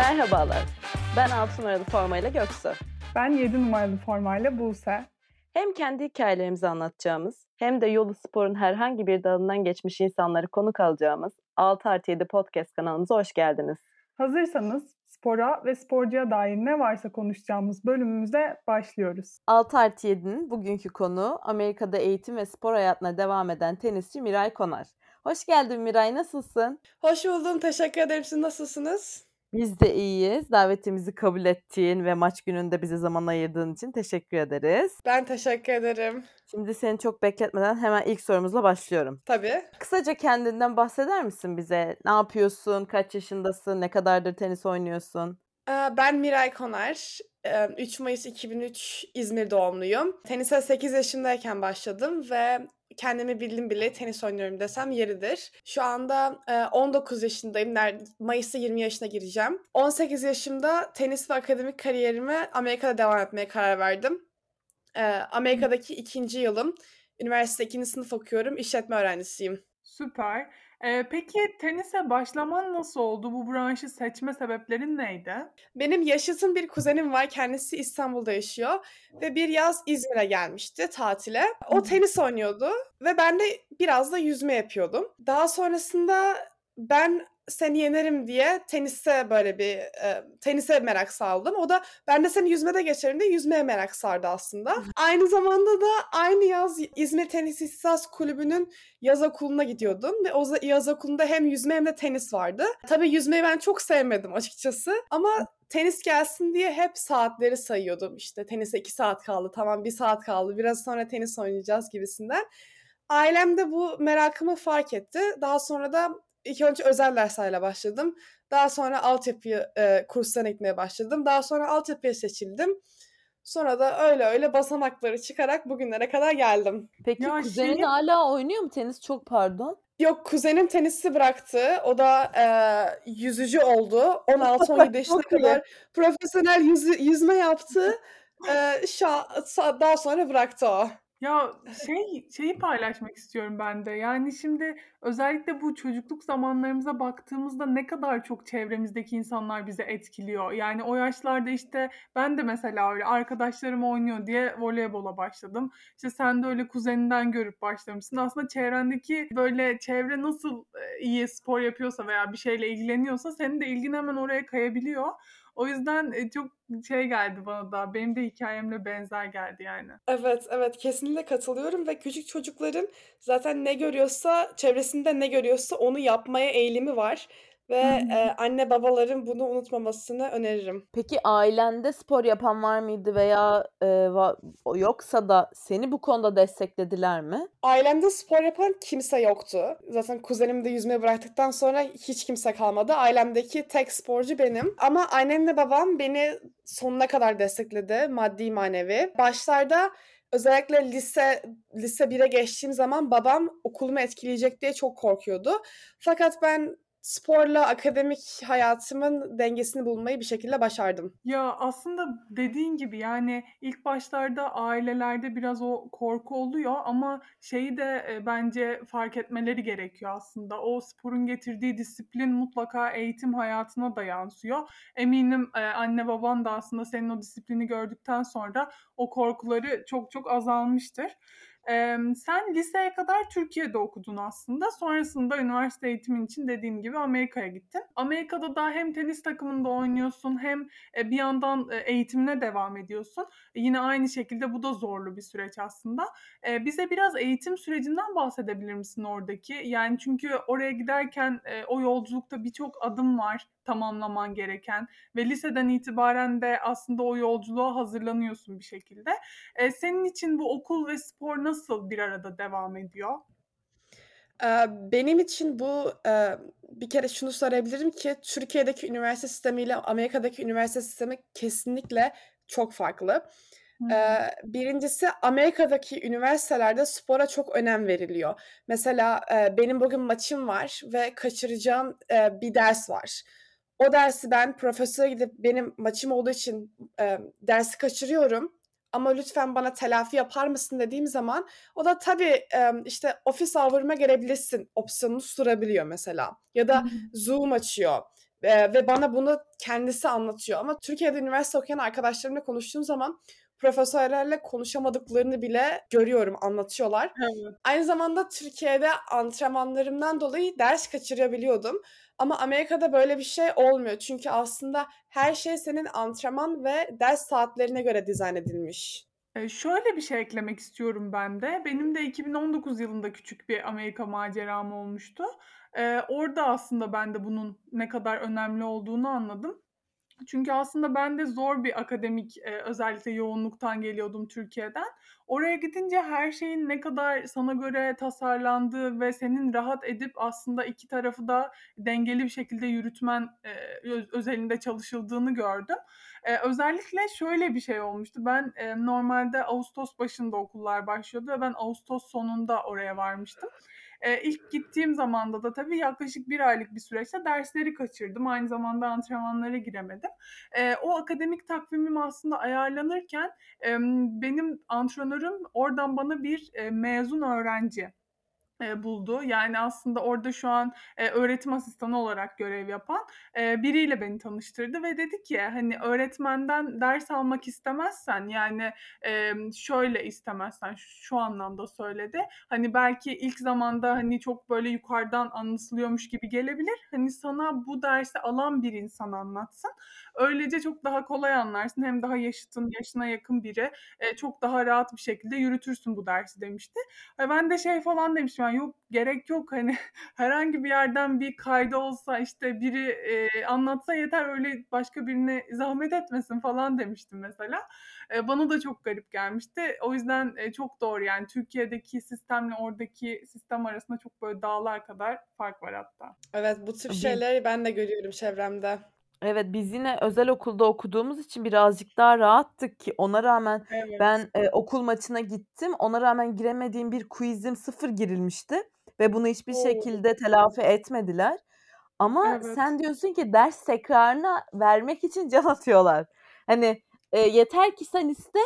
Merhabalar. Ben 6 numaralı formayla Göksu. Ben 7 numaralı formayla Buse. Hem kendi hikayelerimizi anlatacağımız hem de yolu sporun herhangi bir dalından geçmiş insanları konuk alacağımız 6 artı 7 podcast kanalımıza hoş geldiniz. Hazırsanız spora ve sporcuya dair ne varsa konuşacağımız bölümümüze başlıyoruz. 6 artı 7'nin bugünkü konu Amerika'da eğitim ve spor hayatına devam eden tenisçi Miray Konar. Hoş geldin Miray, nasılsın? Hoş buldum, teşekkür ederim. Siz nasılsınız? Biz de iyiyiz. Davetimizi kabul ettiğin ve maç gününde bize zaman ayırdığın için teşekkür ederiz. Ben teşekkür ederim. Şimdi seni çok bekletmeden hemen ilk sorumuzla başlıyorum. Tabii. Kısaca kendinden bahseder misin bize? Ne yapıyorsun? Kaç yaşındasın? Ne kadardır tenis oynuyorsun? Ee, Ben Miray Konar. Ee, 3 Mayıs 2003 İzmir doğumluyum. Tenise 8 yaşındayken başladım ve kendimi bildim bile tenis oynuyorum desem yeridir. Şu anda e, 19 yaşındayım. Mayıs'ta 20 yaşına gireceğim. 18 yaşımda tenis ve akademik kariyerime Amerika'da devam etmeye karar verdim. Ee, Amerika'daki ikinci yılım. Üniversite ikinci sınıf okuyorum. İşletme öğrencisiyim. Süper. Ee, peki tenise başlaman nasıl oldu? Bu branşı seçme sebeplerin neydi? Benim yaşıtım bir kuzenim var. Kendisi İstanbul'da yaşıyor. Ve bir yaz İzmir'e gelmişti tatile. O tenis oynuyordu. Ve ben de biraz da yüzme yapıyordum. Daha sonrasında ben seni yenerim diye tenise böyle bir e, tenise merak saldım. O da ben de seni yüzmede geçerim diye yüzmeye merak sardı aslında. Aynı zamanda da aynı yaz İzmir Tenis İhtisas Kulübü'nün yaz okuluna gidiyordum ve o yaz okulunda hem yüzme hem de tenis vardı. Tabii yüzmeyi ben çok sevmedim açıkçası ama tenis gelsin diye hep saatleri sayıyordum. İşte tenise iki saat kaldı, tamam bir saat kaldı, biraz sonra tenis oynayacağız gibisinden. Ailem de bu merakımı fark etti. Daha sonra da ilk önce özel derslerle başladım. Daha sonra altyapı e, kurslarına gitmeye başladım. Daha sonra altyapıya seçildim. Sonra da öyle öyle basamakları çıkarak bugünlere kadar geldim. Peki Ya kuzenin şeyi- hala oynuyor mu tenis? Çok pardon. Yok kuzenim tenisi bıraktı. O da e, yüzücü oldu. 16-17 yaşına iyi. kadar profesyonel yüzü- yüzme yaptı. E, sa- daha sonra bıraktı o. Ya şey şeyi paylaşmak istiyorum ben de. Yani şimdi özellikle bu çocukluk zamanlarımıza baktığımızda ne kadar çok çevremizdeki insanlar bizi etkiliyor. Yani o yaşlarda işte ben de mesela öyle arkadaşlarım oynuyor diye voleybola başladım. İşte sen de öyle kuzeninden görüp başlamışsın. Aslında çevrendeki böyle çevre nasıl iyi spor yapıyorsa veya bir şeyle ilgileniyorsa senin de ilgin hemen oraya kayabiliyor. O yüzden e, çok şey geldi bana da. Benim de hikayemle benzer geldi yani. Evet, evet kesinlikle katılıyorum ve küçük çocukların zaten ne görüyorsa, çevresinde ne görüyorsa onu yapmaya eğilimi var. Ve e, anne babaların bunu unutmamasını öneririm. Peki ailende spor yapan var mıydı veya e, va- yoksa da seni bu konuda desteklediler mi? Ailemde spor yapan kimse yoktu. Zaten kuzenim de yüzmeyi bıraktıktan sonra hiç kimse kalmadı. Ailemdeki tek sporcu benim. Ama annemle babam beni sonuna kadar destekledi. Maddi manevi. Başlarda özellikle lise lise 1'e geçtiğim zaman babam okulumu etkileyecek diye çok korkuyordu. Fakat ben sporla akademik hayatımın dengesini bulmayı bir şekilde başardım. Ya aslında dediğin gibi yani ilk başlarda ailelerde biraz o korku oluyor ama şeyi de e, bence fark etmeleri gerekiyor aslında. O sporun getirdiği disiplin mutlaka eğitim hayatına da yansıyor. Eminim e, anne baban da aslında senin o disiplini gördükten sonra o korkuları çok çok azalmıştır. Ee, sen liseye kadar Türkiye'de okudun aslında. Sonrasında üniversite eğitimin için dediğim gibi Amerika'ya gittin. Amerika'da da hem tenis takımında oynuyorsun hem e, bir yandan e, eğitimine devam ediyorsun. Yine aynı şekilde bu da zorlu bir süreç aslında. E, bize biraz eğitim sürecinden bahsedebilir misin oradaki? Yani çünkü oraya giderken o yolculukta birçok adım var tamamlaman gereken ve liseden itibaren de aslında o yolculuğa hazırlanıyorsun bir şekilde. E, senin için bu okul ve spor nasıl bir arada devam ediyor? Benim için bu bir kere şunu sorabilirim ki Türkiye'deki üniversite sistemiyle Amerika'daki üniversite sistemi kesinlikle çok farklı. Eee, birincisi Amerika'daki üniversitelerde spora çok önem veriliyor. Mesela benim bugün maçım var ve kaçıracağım bir ders var. O dersi ben profesöre gidip benim maçım olduğu için dersi kaçırıyorum. Ama lütfen bana telafi yapar mısın dediğim zaman o da tabii işte ofis hour'ıma gelebilirsin opsiyonunu sunabiliyor mesela. Ya da. Zoom açıyor. Ve bana bunu kendisi anlatıyor ama Türkiye'de üniversite okuyan arkadaşlarımla konuştuğum zaman profesörlerle konuşamadıklarını bile görüyorum, anlatıyorlar. Evet. Aynı zamanda Türkiye'de antrenmanlarımdan dolayı ders kaçırabiliyordum ama Amerika'da böyle bir şey olmuyor. Çünkü aslında her şey senin antrenman ve ders saatlerine göre dizayn edilmiş. Eee, şöyle bir şey eklemek istiyorum ben de. Benim de 2019 yılında küçük bir Amerika maceram olmuştu. Eee, orada aslında ben de bunun ne kadar önemli olduğunu anladım. Çünkü aslında ben de zor bir akademik, eee, özellikle yoğunluktan geliyordum Türkiye'den. Oraya gidince her şeyin ne kadar sana göre tasarlandığı ve senin rahat edip aslında iki tarafı da dengeli bir şekilde yürütmen, öz özelinde çalışıldığını gördüm. Eee, özellikle şöyle bir şey olmuştu. Ben, eee, normalde ağustos başında okullar başlıyordu ve ben ağustos sonunda oraya varmıştım. Eee, ilk gittiğim zamanda da tabii yaklaşık 1 aylık bir süreçte dersleri kaçırdım. Aynı zamanda antrenmanlara giremedim. Eee, o akademik takvimim aslında ayarlanırken, emm, benim antrenörüm oradan bana bir, eee, mezun öğrenci, eee, buldu. Yani aslında orada şu an, eee, öğretim asistanı olarak görev yapan, eee, biriyle beni tanıştırdı ve dedi ki, hani, öğretmenden ders almak istemezsen, yani, emm, şöyle istemezsen, şu anlamda söyledi. Hani, belki ilk zamanda, hani, çok böyle yukarıdan anlatılıyormuş gibi gelebilir. Hani, sana bu dersi alan bir insan anlatsın. Öylece çok daha kolay anlarsın. Hem daha yaşıtın, yaşına yakın biri, eee, çok daha rahat bir şekilde yürütürsün bu dersi demişti. Ve ben de şey falan demiştim, yani, yok gerek yok, hani, herhangi bir yerden bir kaydı olsa, işte, biri, eee, anlatsa yeter, öyle başka birine zahmet etmesin falan demiştim mesela. Eee, bana da çok garip gelmişti. O yüzden, eee, çok doğru, yani, Türkiye'deki sistemle oradaki sistem arasında çok böyle dağlar kadar fark var hatta. Evet, bu tür şeyleri ben de görüyorum çevremde. Evet, biz yine özel okulda okuduğumuz için birazcık daha rahattık ki ona rağmen Evet. ben, eee, okul maçına gittim. Ona rağmen giremediğim bir quizim 0 girilmişti ve bunu hiçbir O! şekilde telafi etmediler. Ama Evet. sen diyorsun ki ders tekrarına vermek için can atıyorlar. Hani, eee, yeter ki sen iste,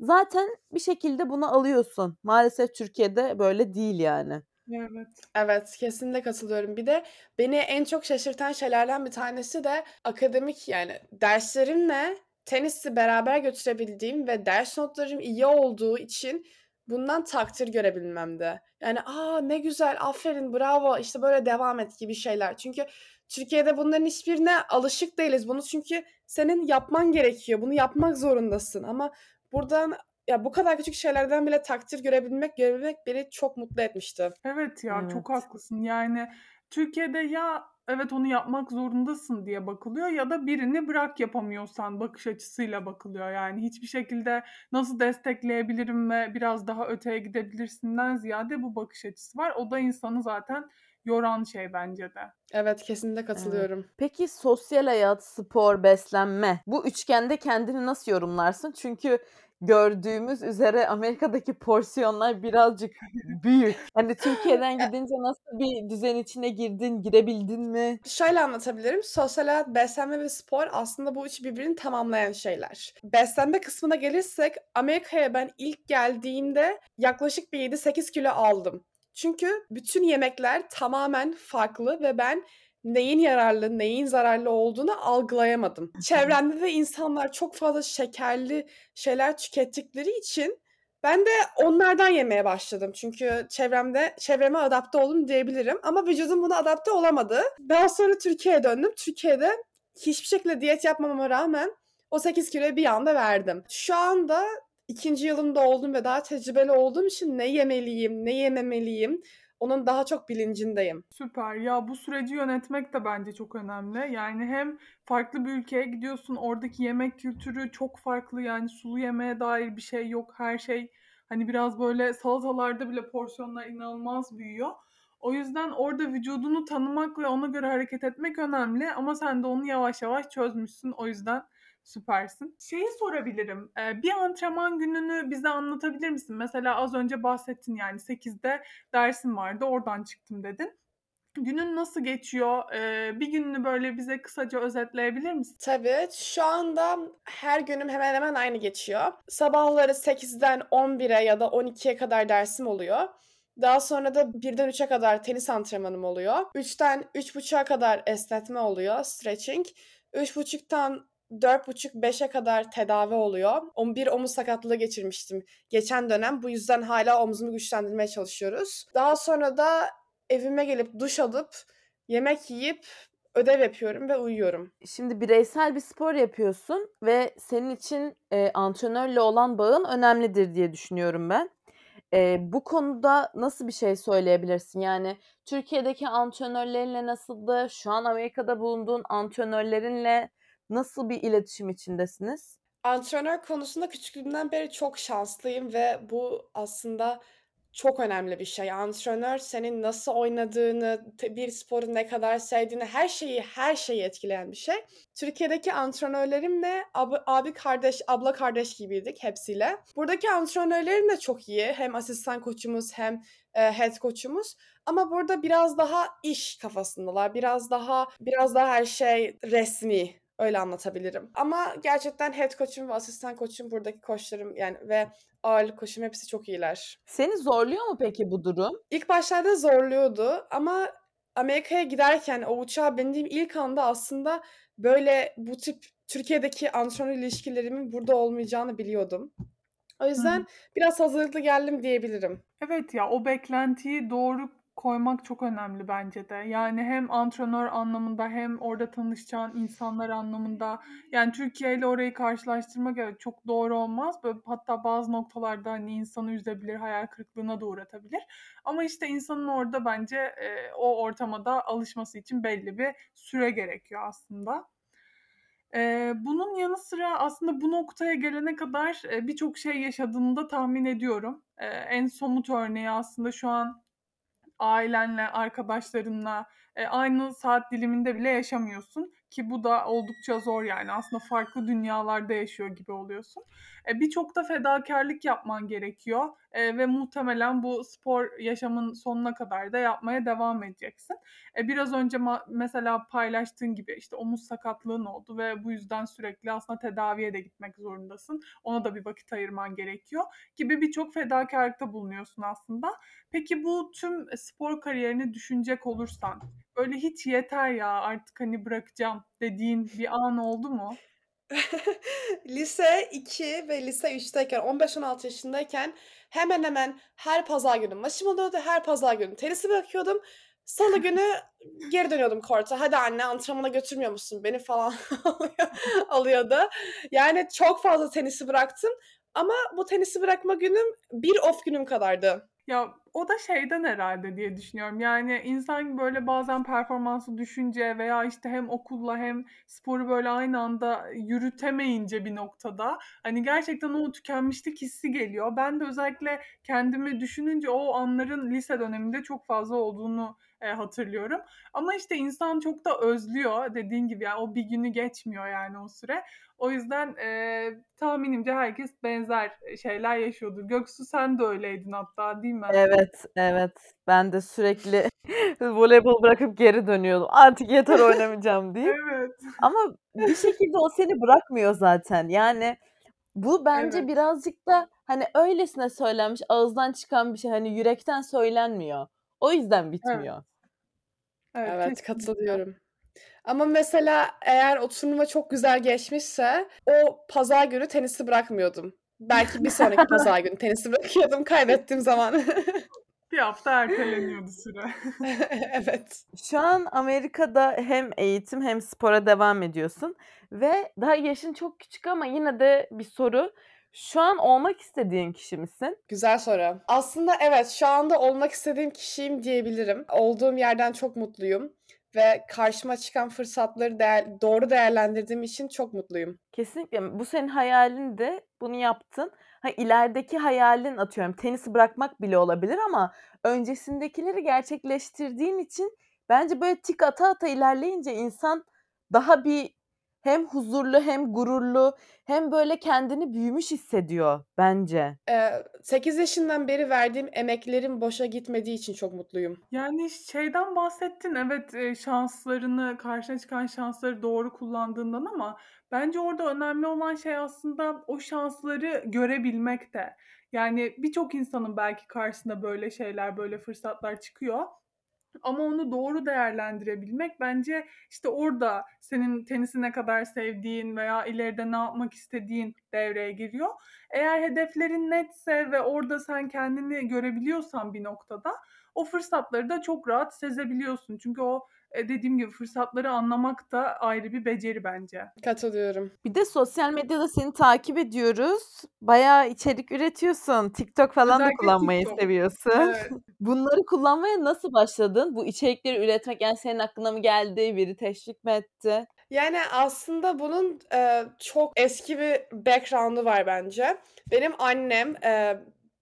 zaten bir şekilde bunu alıyorsun. Maalesef Türkiye'de böyle değil yani. Evet. Evet, kesinlikle katılıyorum. Bir de beni en çok şaşırtan şeylerden bir tanesi de akademik, yani, derslerimle tenisi beraber götürebildiğim ve ders notlarım iyi olduğu için bundan takdir görebilmemdi. Yani, "A, ne güzel, aferin, bravo, işte, böyle devam et." gibi şeyler. Çünkü Türkiye'de bunların hiçbirine alışık değiliz. Bunu çünkü senin yapman gerekiyor. Bunu yapmak zorundasın ama buradan ya, bu kadar küçük şeylerden bile takdir görebilmek, görebilmek beni çok mutlu etmişti. Evet ya, çok Evet. haklısın. Yani, Türkiye'de ya evet, onu yapmak zorundasın diye bakılıyor ya da birini bırak yapamıyorsan bakış açısıyla bakılıyor. Yani, hiçbir şekilde nasıl destekleyebilirim ve biraz daha öteye gidebilirsinden ziyade bu bakış açısı var. O da insanı zaten yoran şey bence de. Evet, kesinlikle Evet. katılıyorum. Peki sosyal hayat, spor, beslenme bu üçgende kendini nasıl yorumlarsın? Çünkü gördüğümüz üzere Amerika'daki porsiyonlar birazcık büyük. Hani, Türkiye'den gidince nasıl bir düzen içine girdin, girebildin mi? Şöyle anlatabilirim. Sosyal hayat, beslenme ve spor aslında bu üçü birbirini tamamlayan şeyler. Beslenme kısmına gelirsek Amerika'ya ben ilk geldiğimde yaklaşık bir 7-8 kilo aldım. Çünkü bütün yemekler tamamen farklı ve ben neyin yararlı, neyin zararlı olduğunu algılayamadım. Çevremde de insanlar çok fazla şekerli şeyler tükettikleri için ben de onlardan yemeye başladım. Çünkü çevremde çevreme adapte oldum diyebilirim ama vücudum buna adapte olamadı. Daha sonra Türkiye'ye döndüm. Türkiye'de hiçbir şekilde diyet yapmamama rağmen o 8 kiloyu bir anda verdim. Şu anda 2. yılımda oldum ve daha tecrübeli olduğum için ne yemeliyim, ne yememeliyim onun daha çok bilincindeyim. Süper. Ya, bu süreci yönetmek de bence çok önemli. Yani, hem farklı bir ülkeye gidiyorsun, oradaki yemek kültürü çok farklı. Yani, sulu yemeğe dair bir şey yok. Her şey, hani, biraz böyle salatalarda bile porsiyonlar inanılmaz büyüyor. O yüzden orada vücudunu tanımak ve ona göre hareket etmek önemli ama sen de onu yavaş yavaş çözmüşsün. O yüzden süpersin. Şeyi sorabilirim, bir antrenman gününü bize anlatabilir misin? Mesela az önce bahsettin, yani, 8'de dersim vardı, oradan çıktım dedin. Günün nasıl geçiyor? Bir gününü böyle bize kısaca özetleyebilir misin? Tabii. Şu anda her günüm hemen hemen aynı geçiyor. Sabahları 8'den 11'e ya da 12'ye kadar dersim oluyor. Daha sonra da 1'den 3'e kadar tenis antrenmanım oluyor. 3'ten 3.30'a kadar esnetme oluyor, stretching. 3.30'tan 4.30-5'e kadar tedavi oluyor. Bir omuz sakatlığı geçirmiştim geçen dönem. Bu yüzden hala omzumu güçlendirmeye çalışıyoruz. Daha sonra da evime gelip duş alıp yemek yiyip ödev yapıyorum ve uyuyorum. Şimdi bireysel bir spor yapıyorsun ve senin için e, antrenörle olan bağın önemlidir diye düşünüyorum ben. E, bu konuda nasıl bir şey söyleyebilirsin? Yani Türkiye'deki antrenörlerinle nasıldı? Şu an Amerika'da bulunduğun antrenörlerinle nasıl bir iletişim içindesiniz? Antrenör konusunda küçüklüğümden beri çok şanslıyım ve bu aslında çok önemli bir şey. Antrenör senin nasıl oynadığını, bir sporu ne kadar sevdiğini, her şeyi her şeyi etkileyen bir şey. Türkiye'deki antrenörlerimle abi, abi kardeş, abla kardeş gibiydik hepsiyle. Buradaki antrenörlerim de çok iyi. Hem asistan koçumuz hem e, head koçumuz. Ama burada biraz daha iş kafasındalar. Biraz daha biraz daha her şey resmi. Öyle anlatabilirim. Ama gerçekten head koçum ve asistan koçum buradaki koçlarım yani ve ağırlık koçum hepsi çok iyiler. Seni zorluyor mu peki bu durum? İlk başlarda zorluyordu ama Amerika'ya giderken o uçağa bindiğim ilk anda aslında böyle bu tip Türkiye'deki antrenör ilişkilerimin burada olmayacağını biliyordum. O Hı hı. yüzden biraz hazırlıklı geldim diyebilirim. Evet ya o beklentiyi doğru koymak çok önemli bence de. Yani hem antrenör anlamında hem orada tanışacağın insanlar anlamında. Yani Türkiye ile orayı karşılaştırmak evet çok doğru olmaz. Böyle hatta bazı noktalarda hani insanı üzebilir, hayal kırıklığına da uğratabilir. Ama işte insanın orada bence e, o ortama da alışması için belli bir süre gerekiyor aslında. Eee, bunun yanı sıra aslında bu noktaya gelene kadar, eee, birçok şey yaşadığını da tahmin ediyorum. Eee, en somut örneği aslında şu an ailenle, arkadaşlarınla, eee, aynı saat diliminde bile yaşamıyorsun ki bu da oldukça zor yani. Aslında farklı dünyalarda yaşıyor gibi oluyorsun. Eee, birçok da fedakârlık yapman gerekiyor, eee, ve muhtemelen bu spor yaşamın sonuna kadar da yapmaya devam edeceksin. E, biraz önce ma- mesela paylaştığın gibi işte omuz sakatlığın oldu ve bu yüzden sürekli aslında tedaviye de gitmek zorundasın. Ona da bir vakit ayırman gerekiyor gibi birçok fedakarlıkta bulunuyorsun aslında. Peki bu tüm spor kariyerini düşünecek olursan böyle hiç yeter ya artık hani bırakacağım dediğin bir an oldu mu? Lise 2 ve lise 3'teyken 15-16 yaşındayken hemen hemen her pazar günü maçım oluyordu. Her pazar günü tenisi bırakıyordum. Salı günü geri dönüyordum korta. Hadi anne antrenmana götürmüyor musun beni falan alıyordu. Yani çok fazla tenisi bıraktım. Ama bu tenisi bırakma günüm bir off günüm kadardı. Ya o da şeyden herhalde diye düşünüyorum. Yani insan böyle bazen performansı düşünce veya işte hem okulla hem sporu böyle aynı anda yürütemeyince bir noktada hani gerçekten o tükenmişlik hissi geliyor. Ben de özellikle kendimi düşününce o anların lise döneminde çok fazla olduğunu e, hatırlıyorum. Ama işte insan çok da özlüyor dediğin gibi yani o bir günü geçmiyor yani o süre. O yüzden e, tahminimce herkes benzer şeyler yaşıyordur. Göksu sen de öyleydin hatta değil mi? Evet, evet. Ben de sürekli voleybol bırakıp geri dönüyordum. Artık yeter oynamayacağım deyip. Evet. Ama bir şekilde o seni bırakmıyor zaten. Yani bu bence Evet. birazcık da hani öylesine söylenmiş, ağızdan çıkan bir şey. Hani yürekten söylenmiyor. O yüzden bitmiyor. Evet, Evet, kesinlikle. katılıyorum. Ama mesela eğer o turnuva çok güzel geçmişse o pazar günü tenisi bırakmıyordum. Belki bir sonraki pazar günü tenisi bırakıyordum kaybettiğim zaman. Bir hafta erteleniyordu süre. Evet. Şu an Amerika'da hem eğitim hem spora devam ediyorsun ve daha yaşın çok küçük ama yine de bir soru. Şu an olmak istediğin kişi misin? Güzel soru. Aslında evet şu anda olmak istediğim kişiyim diyebilirim. Olduğum yerden çok mutluyum ve karşıma çıkan fırsatları değer- doğru değerlendirdiğim için çok mutluyum. Kesinlikle. Bu senin hayalin de bunu yaptın. Ha ilerideki hayalin atıyorum tenisi bırakmak bile olabilir ama öncesindekileri gerçekleştirdiğin için bence böyle tik ata ata ilerleyince insan daha bir hem huzurlu hem gururlu hem böyle kendini büyümüş hissediyor bence. Ee, 8 yaşından beri verdiğim emeklerim boşa gitmediği için çok mutluyum. Yani şeyden bahsettin evet şanslarını karşına çıkan şansları doğru kullandığından ama bence orada önemli olan şey aslında o şansları görebilmek de. Yani birçok insanın belki karşısına böyle şeyler, böyle fırsatlar çıkıyor. Ama onu doğru değerlendirebilmek bence işte orada senin tenisi ne kadar sevdiğin veya ileride ne yapmak istediğin devreye giriyor. Eğer hedeflerin netse ve orada sen kendini görebiliyorsan bir noktada o fırsatları da çok rahat sezebiliyorsun. Çünkü o dediğim gibi fırsatları anlamak da ayrı bir beceri bence. Katılıyorum. Bir de sosyal medyada seni takip ediyoruz. Bayağı içerik üretiyorsun. TikTok falan da Özellikle kullanmayı TikTok. seviyorsun. Evet. Bunları kullanmaya nasıl başladın? Bu içerikleri üretmek yani senin aklına mı geldi? Biri teşvik mi etti? Yani aslında bunun e, çok eski bir background'u var bence. Benim annem e,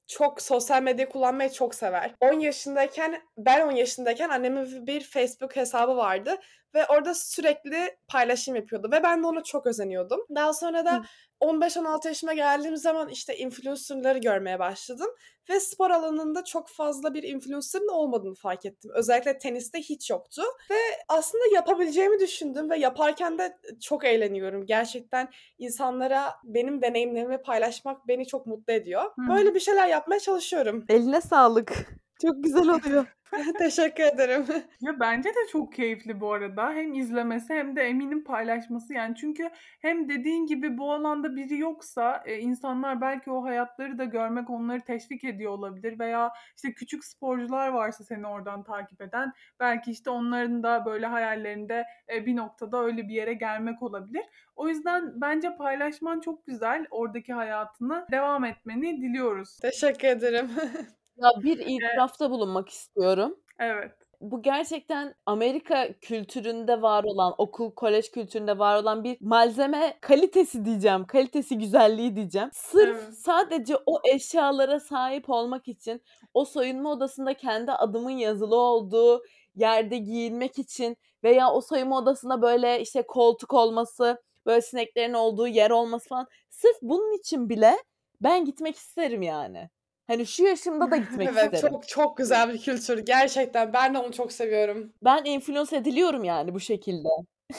çok sosyal medya kullanmayı çok sever. 10 yaşındayken, ben 10 yaşındayken annemin bir Facebook hesabı vardı ve orada sürekli paylaşım yapıyordu ve ben de ona çok özeniyordum. Daha sonra da Hı. 15-16 yaşıma geldiğim zaman işte influencerları görmeye başladım ve spor alanında çok fazla bir influencer'ın olmadığını fark ettim. Özellikle teniste hiç yoktu ve aslında yapabileceğimi düşündüm ve yaparken de çok eğleniyorum. Gerçekten insanlara benim deneyimlerimi paylaşmak beni çok mutlu ediyor. Hı. Böyle bir şeyler yapmaya çalışıyorum. Eline sağlık. Çok güzel oluyor. Teşekkür ederim. Ya bence de çok keyifli bu arada. Hem izlemesi hem de eminim paylaşması. Yani çünkü hem dediğin gibi bu alanda biri yoksa e, insanlar belki o hayatları da görmek onları teşvik ediyor olabilir veya işte küçük sporcular varsa seni oradan takip eden belki işte onların da böyle hayallerinde e, bir noktada öyle bir yere gelmek olabilir. O yüzden bence paylaşman çok güzel. Oradaki hayatını devam etmeni diliyoruz. Teşekkür ederim. Ya bir itirafta bulunmak istiyorum. Evet. Bu gerçekten Amerika kültüründe var olan, okul, kolej kültüründe var olan bir malzeme kalitesi diyeceğim. Kalitesi, güzelliği diyeceğim. Sırf Evet. sadece o eşyalara sahip olmak için, o soyunma odasında kendi adımın yazılı olduğu yerde giyinmek için veya o soyunma odasında böyle işte koltuk olması, böyle sineklerin olduğu yer olması falan. Sırf bunun için bile ben gitmek isterim yani. Hani şu yaşımda da gitmek evet isterim. çok çok güzel bir kültür. Gerçekten ben de onu çok seviyorum. Ben influence ediliyorum yani bu şekilde.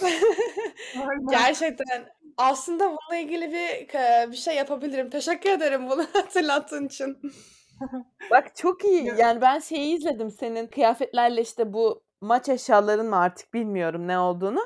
Gerçekten aslında bununla ilgili bir bir şey yapabilirim. Teşekkür ederim bunu hatırlattığın için. Bak çok iyi. Ya- Yani ben şeyi izledim senin kıyafetlerle işte bu maç eşyaların mı artık bilmiyorum ne olduğunu.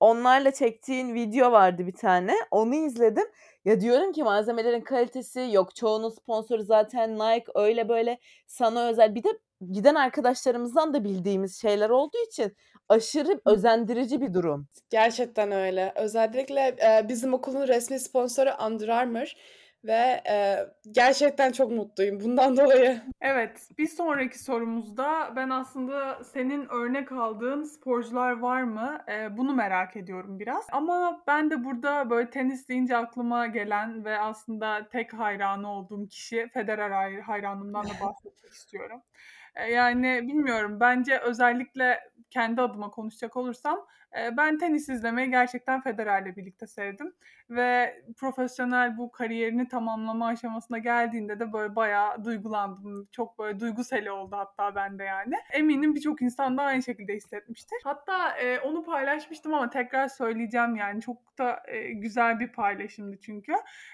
Onlarla çektiğin video vardı bir tane. Onu izledim. Ya diyorum ki malzemelerin kalitesi yok. Çoğunun sponsoru zaten Nike öyle böyle sana özel. Bir de giden arkadaşlarımızdan da bildiğimiz şeyler olduğu için aşırı özendirici bir durum. Gerçekten öyle. Özellikle e, bizim okulun resmi sponsoru Under Armour ve e, gerçekten çok mutluyum bundan dolayı. Evet, bir sonraki sorumuzda ben aslında senin örnek aldığın sporcular var mı? Ee, bunu merak ediyorum biraz. Ama ben de burada böyle tenis deyince aklıma gelen ve aslında tek hayranı olduğum kişi Federer hay- hayranımdan da bahsetmek istiyorum. Ee, yani bilmiyorum, bence özellikle kendi adıma konuşacak olursam e, ben tenis izlemeyi gerçekten Federer'le birlikte sevdim ve profesyonel bu kariyerini tamamlama aşamasına geldiğinde de böyle bayağı duygulandım. Çok böyle duygusel oldu hatta bende yani. Eminim birçok insan da aynı şekilde hissetmiştir. Hatta e, onu paylaşmıştım ama tekrar söyleyeceğim yani çok da e, güzel bir paylaşımdı çünkü.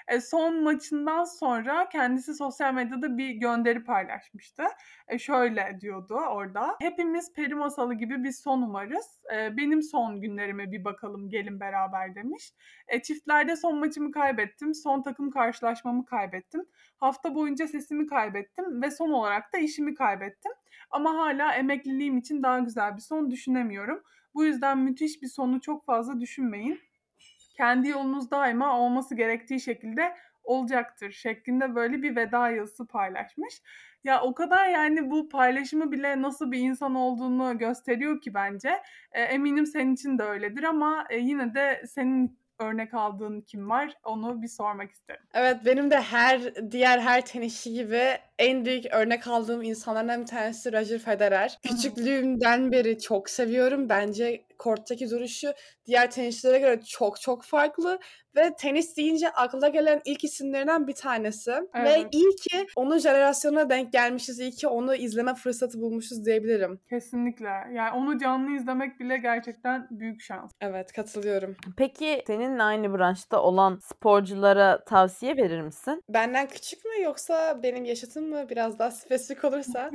E, son maçından sonra kendisi sosyal medyada bir gönderi paylaşmıştı. E, şöyle diyordu orada. Hepimiz peri masalı gibi bir son umarız. E, benim son günlerime bir bakalım gelin beraber demiş. E, çiftlerde son maçımı kaybettim. Son takım karşılaşmamı kaybettim. Hafta boyunca sesimi kaybettim ve son olarak da işimi kaybettim. Ama hala emekliliğim için daha güzel bir son düşünemiyorum. Bu yüzden müthiş bir sonu çok fazla düşünmeyin. Kendi yolunuz daima olması gerektiği şekilde olacaktır şeklinde böyle bir veda yazısı paylaşmış. Ya o kadar yani bu paylaşımı bile nasıl bir insan olduğunu gösteriyor ki bence. E, eminim senin için de öyledir ama e, yine de senin örnek aldığın kim var onu bir sormak isterim. Evet benim de her diğer her tenisçi gibi en büyük örnek aldığım insanlardan bir tanesi Roger Federer. Küçüklüğümden beri çok seviyorum. Bence korttaki duruşu diğer tenisçilere göre çok çok farklı ve tenis deyince akla gelen ilk isimlerinden bir tanesi. Ve Evet. iyi ki onun jenerasyonuna denk gelmişiz. İyi ki onu izleme fırsatı bulmuşuz diyebilirim. Kesinlikle. Yani onu canlı izlemek bile gerçekten büyük şans. Evet katılıyorum. Peki seninle aynı branşta olan sporculara tavsiye verir misin? Benden küçük mü yoksa benim yaşıtım mı? Biraz daha spesifik olursa.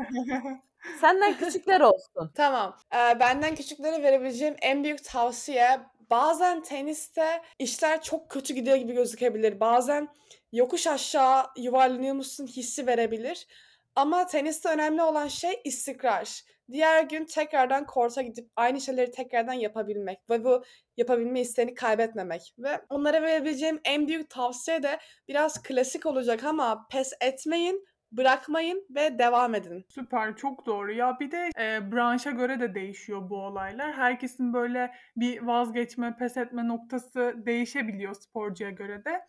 Senden küçükler olsun. Tamam. Ee, benden küçüklere verebileceğim en büyük tavsiye bazen teniste işler çok kötü gidiyor gibi gözükebilir. Bazen yokuş aşağı yuvarlanıyormuşsun hissi verebilir. Ama teniste önemli olan şey istikrar. Diğer gün tekrardan korta gidip aynı şeyleri tekrardan yapabilmek ve bu yapabilme isteğini kaybetmemek. Ve onlara verebileceğim en büyük tavsiye de biraz klasik olacak ama pes etmeyin, bırakmayın ve devam edin. Süper, çok doğru. Ya bir de e, branşa göre de değişiyor bu olaylar. Herkesin böyle bir vazgeçme, pes etme noktası değişebiliyor sporcuya göre de.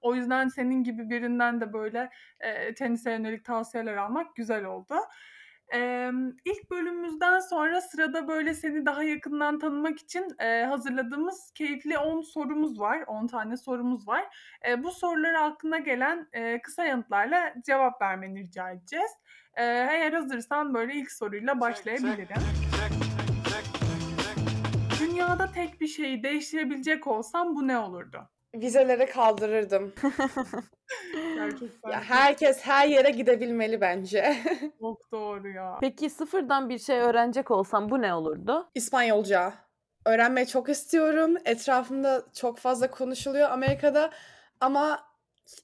O yüzden senin gibi birinden de böyle e, tenise yönelik tavsiyeler almak güzel oldu. E, ilk bölümümüzden sonra sırada böyle seni daha yakından tanımak için e, hazırladığımız keyifli 10 sorumuz var. 10 tane sorumuz var. E, bu sorulara aklına gelen e, kısa yanıtlarla cevap vermeni rica edeceğiz. E, eğer hazırsan böyle ilk soruyla başlayabilirim. Dünyada tek bir şeyi değiştirebilecek olsam bu ne olurdu? Vizeleri kaldırırdım. Gerçekten Ya herkes her yere gidebilmeli bence. çok doğru ya. Peki sıfırdan bir şey öğrenecek olsam bu ne olurdu? İspanyolca. Öğrenmeyi çok istiyorum. Etrafımda çok fazla konuşuluyor Amerika'da ama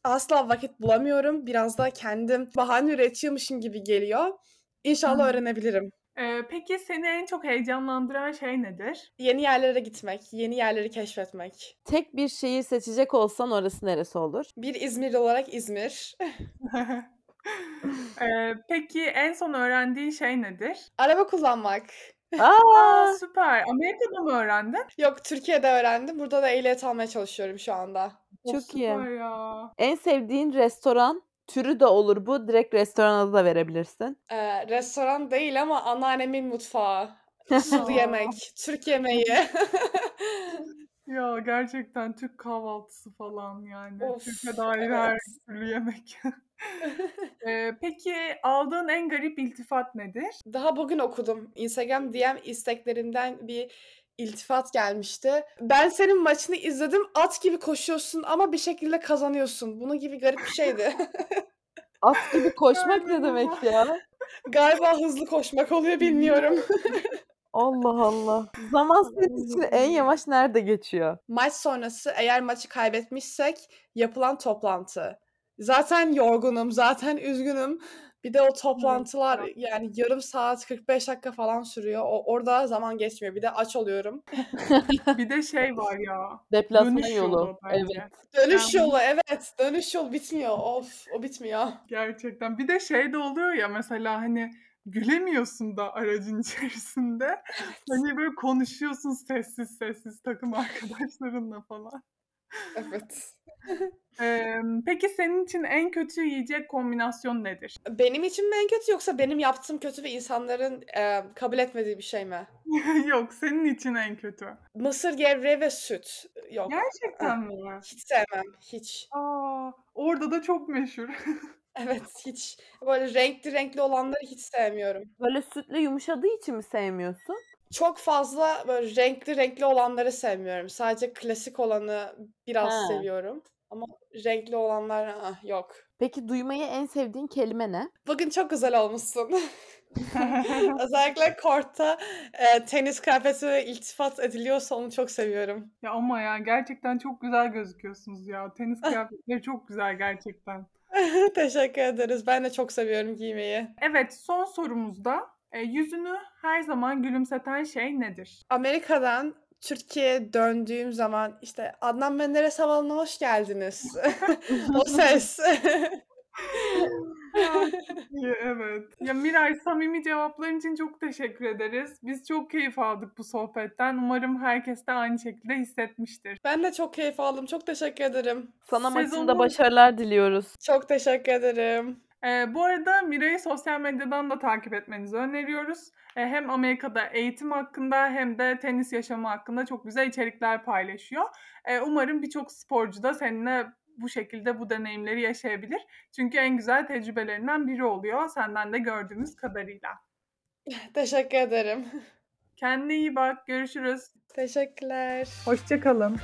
asla vakit bulamıyorum. Biraz da kendim bahane üretiyormuşum gibi geliyor. İnşallah öğrenebilirim. E, peki seni en çok heyecanlandıran şey nedir? Yeni yerlere gitmek, yeni yerleri keşfetmek. Tek bir şehir seçecek olsan orası neresi olur? Bir İzmirli olarak İzmir. E, peki en son öğrendiğin şey nedir? Araba kullanmak. Aa, Aa, süper. Amerika'da mı öğrendin? Yok Türkiye'de öğrendim. Burada da ehliyet almaya çalışıyorum şu anda. Çok iyi. süper ya. en sevdiğin restoran türü de olur bu. Direkt restoran adı da verebilirsin. Ee, restoran değil ama anneannemin mutfağı. Sulu yemek, Türk yemeği. Ya gerçekten Türk kahvaltısı falan yani. Of, Türkiye dair her evet. türlü yemek. Ee, peki aldığın en garip iltifat nedir? Daha bugün okudum. Instagram DM isteklerimden bir iltifat gelmişti. Ben senin maçını izledim. At gibi koşuyorsun ama bir şekilde kazanıyorsun. Bunun gibi garip bir şeydi. At gibi koşmak ne demek ya? Galiba hızlı koşmak oluyor bilmiyorum. Allah Allah. Zaman senin için en yavaş nerede geçiyor? Maç sonrası eğer maçı kaybetmişsek yapılan toplantı. Zaten yorgunum, zaten üzgünüm. Bir de o toplantılar yani yarım saat 45 dakika falan sürüyor. O, orada zaman geçmiyor. Bir de aç oluyorum. Bir de şey var ya. Deplasman Dönüş yolu. yolu bence. Evet. Dönüş Yani- yolu evet. Dönüş yolu bitmiyor. Of o bitmiyor. Gerçekten. Bir de şey de oluyor ya mesela hani gülemiyorsun da aracın içerisinde. Hani böyle konuşuyorsun sessiz sessiz takım arkadaşlarınla falan. Evet. Peki senin için en kötü yiyecek kombinasyon nedir? Benim için mi en kötü yoksa benim yaptığım kötü ve insanların e, kabul etmediği bir şey mi? Yok senin için en kötü. Mısır gevreği ve süt. Yok. Gerçekten mi? Hiç sevmem. Hiç. Aa, orada da çok meşhur. Evet hiç. Böyle renkli renkli olanları hiç sevmiyorum. Böyle sütlü yumuşadığı için mi sevmiyorsun? Çok fazla böyle renkli renkli olanları sevmiyorum. Sadece klasik olanı biraz Ha. seviyorum. Ama renkli olanlar ah, yok. Peki duymayı en sevdiğin kelime ne? Bugün çok güzel olmuşsun. Özellikle kortta e, tenis kıyafeti ve iltifat ediliyorsa onu çok seviyorum. ya ama ya gerçekten çok güzel gözüküyorsunuz ya. Tenis kıyafetleri çok güzel gerçekten. Teşekkür ederiz. Ben de çok seviyorum giymeyi. Evet son sorumuzda e, yüzünü her zaman gülümseten şey nedir? Amerika'dan Türkiye'ye döndüğüm zaman işte Adnan Menderes Havalı'na hoş geldiniz. o ses. Ya, evet. Ya Miray samimi cevapların için çok teşekkür ederiz. Biz çok keyif aldık bu sohbetten. Umarım herkes de aynı şekilde hissetmiştir. ben de çok keyif aldım. Çok teşekkür ederim. Sana maçında Sezonun- başarılar diliyoruz. Çok teşekkür ederim. Bu arada Mira'yı sosyal medyadan da takip etmenizi öneriyoruz. Hem Amerika'da eğitim hakkında hem de tenis yaşamı hakkında çok güzel içerikler paylaşıyor. Umarım birçok sporcu da seninle bu şekilde bu deneyimleri yaşayabilir. Çünkü en güzel tecrübelerinden biri oluyor senden de gördüğümüz kadarıyla. Teşekkür ederim. Kendine iyi bak. Görüşürüz. Teşekkürler. Hoşça kalın.